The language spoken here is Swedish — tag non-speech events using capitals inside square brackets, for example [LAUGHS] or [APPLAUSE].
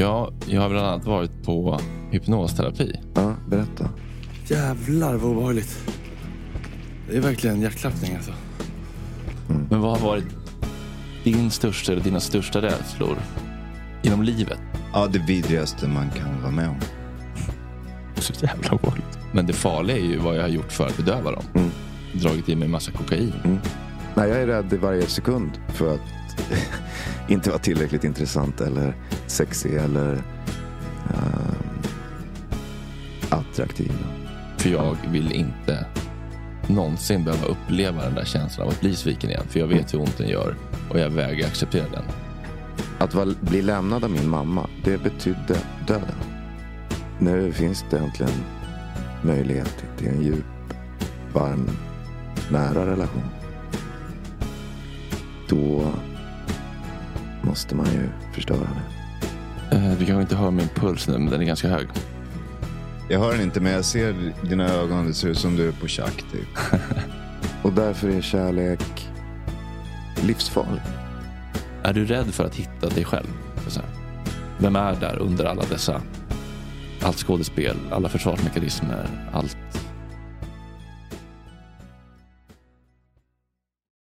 Ja, jag har bland annat varit på hypnosterapi. Ja, berätta. Jävlar vad obehagligt. Det är verkligen hjärtklappning alltså. Men vad har varit din största eller dina största rädslor inom livet? Ja, det vidrigaste man kan vara med om. Så jävla obehagligt. Men det farliga är ju vad jag har gjort för att bedöva dem. Mm. Dragit i mig massa kokain. Nej, jag är rädd i varje sekund för att inte vara tillräckligt intressant eller sexig eller ehm, attraktiv. För jag vill inte någonsin behöva uppleva den där känslan av att bli sviken igen. För jag vet hur ont den gör och jag vägrar acceptera den. Att bli lämnad av min mamma, det betydde döden. Nu finns det äntligen möjlighet till en djup, varm, nära relation. Då måste man ju förstöra det. Eh, Du kanske inte hör min puls nu, men den är ganska hög. Jag hör den inte, men jag ser dina ögon. Det ser ut som du är på tjack. Typ. [LAUGHS] Och därför är kärlek livsfarlig. Är du rädd för att hitta dig själv? Så här. Vem är där under alla dessa allt skådespel, alla försvarsmekanismer, allt